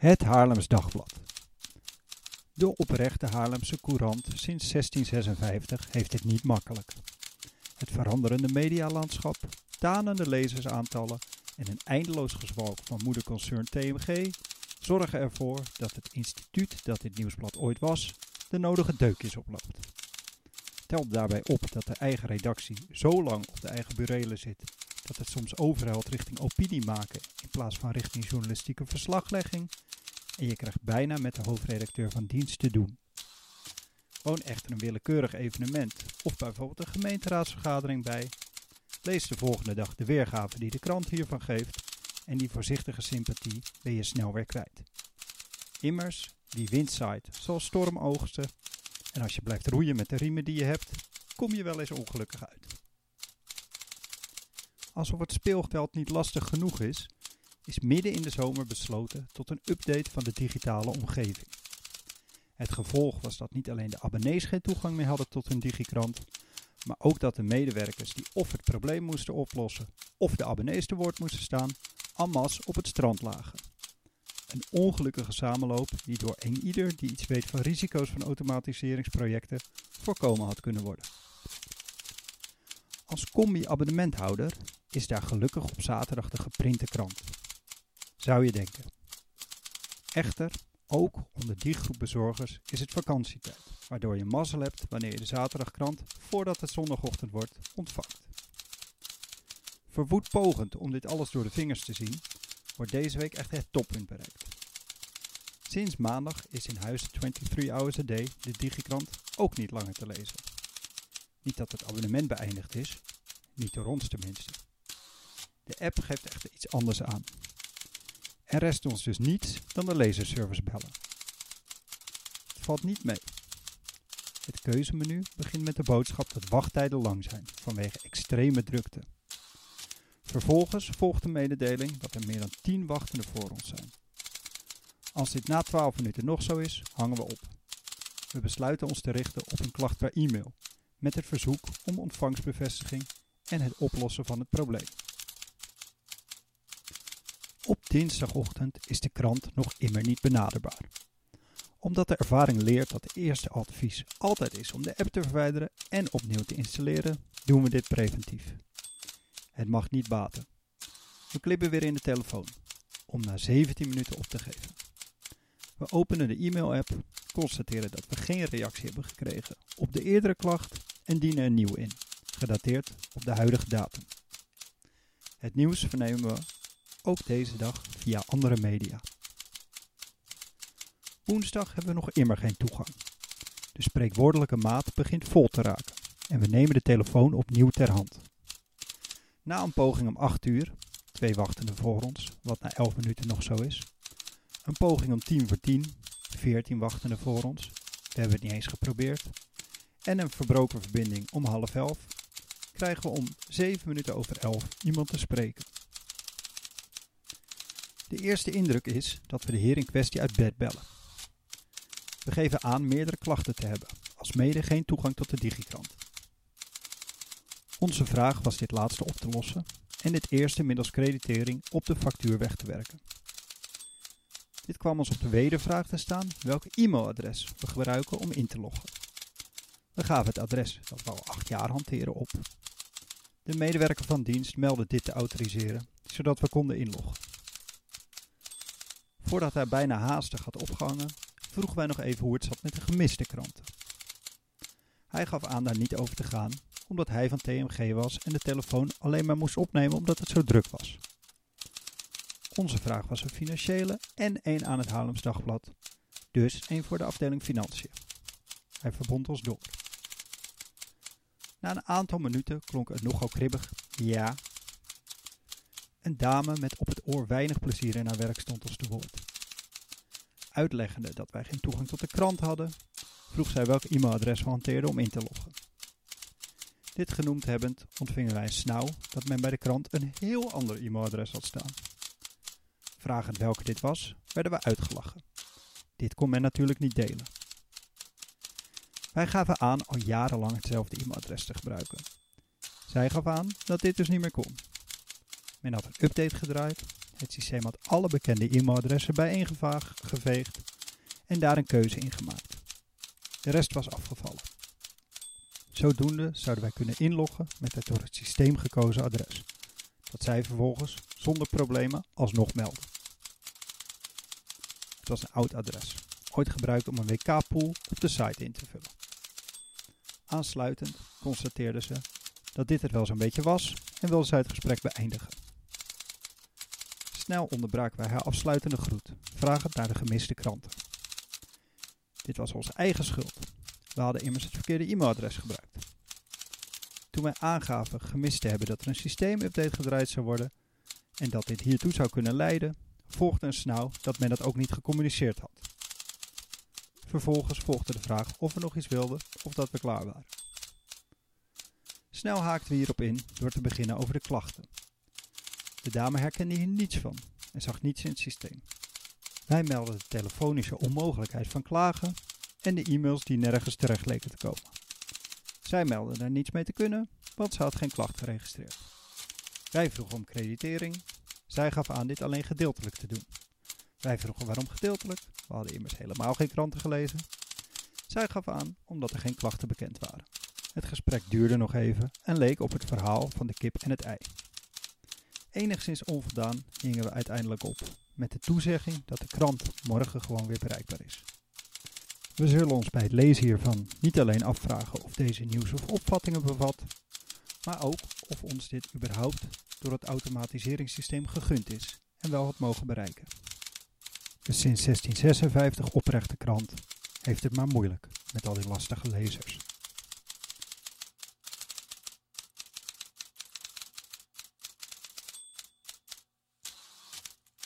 Het Haarlems Dagblad. De oprechte Haarlemse courant sinds 1656 heeft het niet makkelijk. Het veranderende medialandschap, tanende lezersaantallen en een eindeloos gezwalk van moederconcern TMG zorgen ervoor dat het instituut dat dit nieuwsblad ooit was, de nodige deukjes oploopt. Telt daarbij op dat de eigen redactie zo lang op de eigen burelen zit dat het soms overhelt richting opinie maken in plaats van richting journalistieke verslaglegging en je krijgt bijna met de hoofdredacteur van dienst te doen. Woon echter een willekeurig evenement of bijvoorbeeld een gemeenteraadsvergadering bij. Lees de volgende dag de weergave die de krant hiervan geeft en die voorzichtige sympathie ben je snel weer kwijt. Immers, wie wind zaait zal storm oogsten en als je blijft roeien met de riemen die je hebt, kom je wel eens ongelukkig uit. Alsof het speelveld niet lastig genoeg is, is midden in de zomer besloten tot een update van de digitale omgeving. Het gevolg was dat niet alleen de abonnees geen toegang meer hadden tot hun digikrant, maar ook dat de medewerkers die of het probleem moesten oplossen of de abonnees te woord moesten staan, masse op het strand lagen. Een ongelukkige samenloop die door een ieder die iets weet van risico's van automatiseringsprojecten voorkomen had kunnen worden. Als combi-abonnementhouder is daar gelukkig op zaterdag de geprinte krant. Zou je denken. Echter, ook onder die groep bezorgers is het vakantietijd, waardoor je mazzel hebt wanneer je de zaterdagkrant voordat het zondagochtend wordt ontvangt. Verwoed pogend om dit alles door de vingers te zien, wordt deze week echt het toppunt bereikt. Sinds maandag is in huis 23 Hours a Day de Digikrant ook niet langer te lezen. Niet dat het abonnement beëindigd is, niet door ons tenminste. De app geeft echter iets anders aan. Er rest ons dus niets dan de lezersservice bellen. Het valt niet mee. Het keuzemenu begint met de boodschap dat wachttijden lang zijn vanwege extreme drukte. Vervolgens volgt de mededeling dat er meer dan 10 wachtenden voor ons zijn. Als dit na 12 minuten nog zo is, hangen we op. We besluiten ons te richten op een klacht per e-mail met het verzoek om ontvangstbevestiging en het oplossen van het probleem. Dinsdagochtend is de krant nog immer niet benaderbaar. Omdat de ervaring leert dat de eerste advies altijd is om de app te verwijderen en opnieuw te installeren, doen we dit preventief. Het mag niet baten. We klippen weer in de telefoon, om na 17 minuten op te geven. We openen de e-mail-app, constateren dat we geen reactie hebben gekregen op de eerdere klacht en dienen een nieuw in, gedateerd op de huidige datum. Het nieuws vernemen we ook deze dag via andere media. Woensdag hebben we nog immer geen toegang. De spreekwoordelijke maat begint vol te raken en we nemen de telefoon opnieuw ter hand. Na een poging om 8 uur, twee wachtenden voor ons, wat na 11 minuten nog zo is. Een poging om 10 voor 10, 14 wachtenden voor ons, we hebben het niet eens geprobeerd. En een verbroken verbinding om half 11, krijgen we om 7 minuten over 11 iemand te spreken. De eerste indruk is dat we de heer in kwestie uit bed bellen. We geven aan meerdere klachten te hebben, als mede geen toegang tot de digikrant. Onze vraag was dit laatste op te lossen en dit eerste middels creditering op de factuur weg te werken. Dit kwam ons op de wedervraag te staan welk e-mailadres we gebruiken om in te loggen. We gaven het adres dat we al acht jaar hanteren op. De medewerker van dienst meldde dit te autoriseren, zodat we konden inloggen. Voordat hij bijna haastig had opgehangen, vroegen wij nog even hoe het zat met de gemiste kranten. Hij gaf aan daar niet over te gaan omdat hij van TMG was en de telefoon alleen maar moest opnemen omdat het zo druk was. Onze vraag was een financiële en één aan het Haarlems Dagblad, dus één voor de afdeling Financiën. Hij verbond ons door. Na een aantal minuten klonk het nogal kribbig ja. Een dame met op het oor weinig plezier in haar werk stond ons te woord. Uitleggende dat wij geen toegang tot de krant hadden, vroeg zij welk e-mailadres we hanteerden om in te loggen. Dit genoemd hebbend ontvingen wij een snauw dat men bij de krant een heel ander e-mailadres had staan. Vragend welke dit was, werden we uitgelachen. Dit kon men natuurlijk niet delen. Wij gaven aan al jarenlang hetzelfde e-mailadres te gebruiken. Zij gaf aan dat dit dus niet meer kon. Men had een update gedraaid, Het systeem had alle bekende e-mailadressen bijeengeveegd en daar een keuze in gemaakt. De rest was afgevallen. Zodoende zouden wij kunnen inloggen met het door het systeem gekozen adres, dat zij vervolgens zonder problemen alsnog melden. Het was een oud adres, ooit gebruikt om een WK-pool op de site in te vullen. Aansluitend constateerden ze dat dit het wel zo'n beetje was en wilden zij het gesprek beëindigen. Snel onderbraken wij haar afsluitende groet, vragend naar de gemiste kranten. Dit was onze eigen schuld. We hadden immers het verkeerde e-mailadres gebruikt. Toen wij aangaven gemist te hebben dat er een systeemupdate gedraaid zou worden en dat dit hiertoe zou kunnen leiden, volgde een snauw dat men dat ook niet gecommuniceerd had. Vervolgens volgde de vraag of we nog iets wilden of dat we klaar waren. Snel haakten we hierop in door te beginnen over de klachten. De dame herkende hier niets van en zag niets in het systeem. Wij melden de telefonische onmogelijkheid van klagen en de e-mails die nergens terecht leken te komen. Zij meldde daar niets mee te kunnen, want ze had geen klacht geregistreerd. Wij vroegen om creditering. Zij gaf aan dit alleen gedeeltelijk te doen. Wij vroegen waarom gedeeltelijk. We hadden immers helemaal geen kranten gelezen. Zij gaf aan omdat er geen klachten bekend waren. Het gesprek duurde nog even en leek op het verhaal van de kip en het ei. Enigszins onvoldaan hingen we uiteindelijk op, met de toezegging dat de krant morgen gewoon weer bereikbaar is. We zullen ons bij het lezen hiervan niet alleen afvragen of deze nieuws of opvattingen bevat, maar ook of ons dit überhaupt door het automatiseringssysteem gegund is en wel had mogen bereiken. De sinds 1656 oprechte krant heeft het maar moeilijk met al die lastige lezers.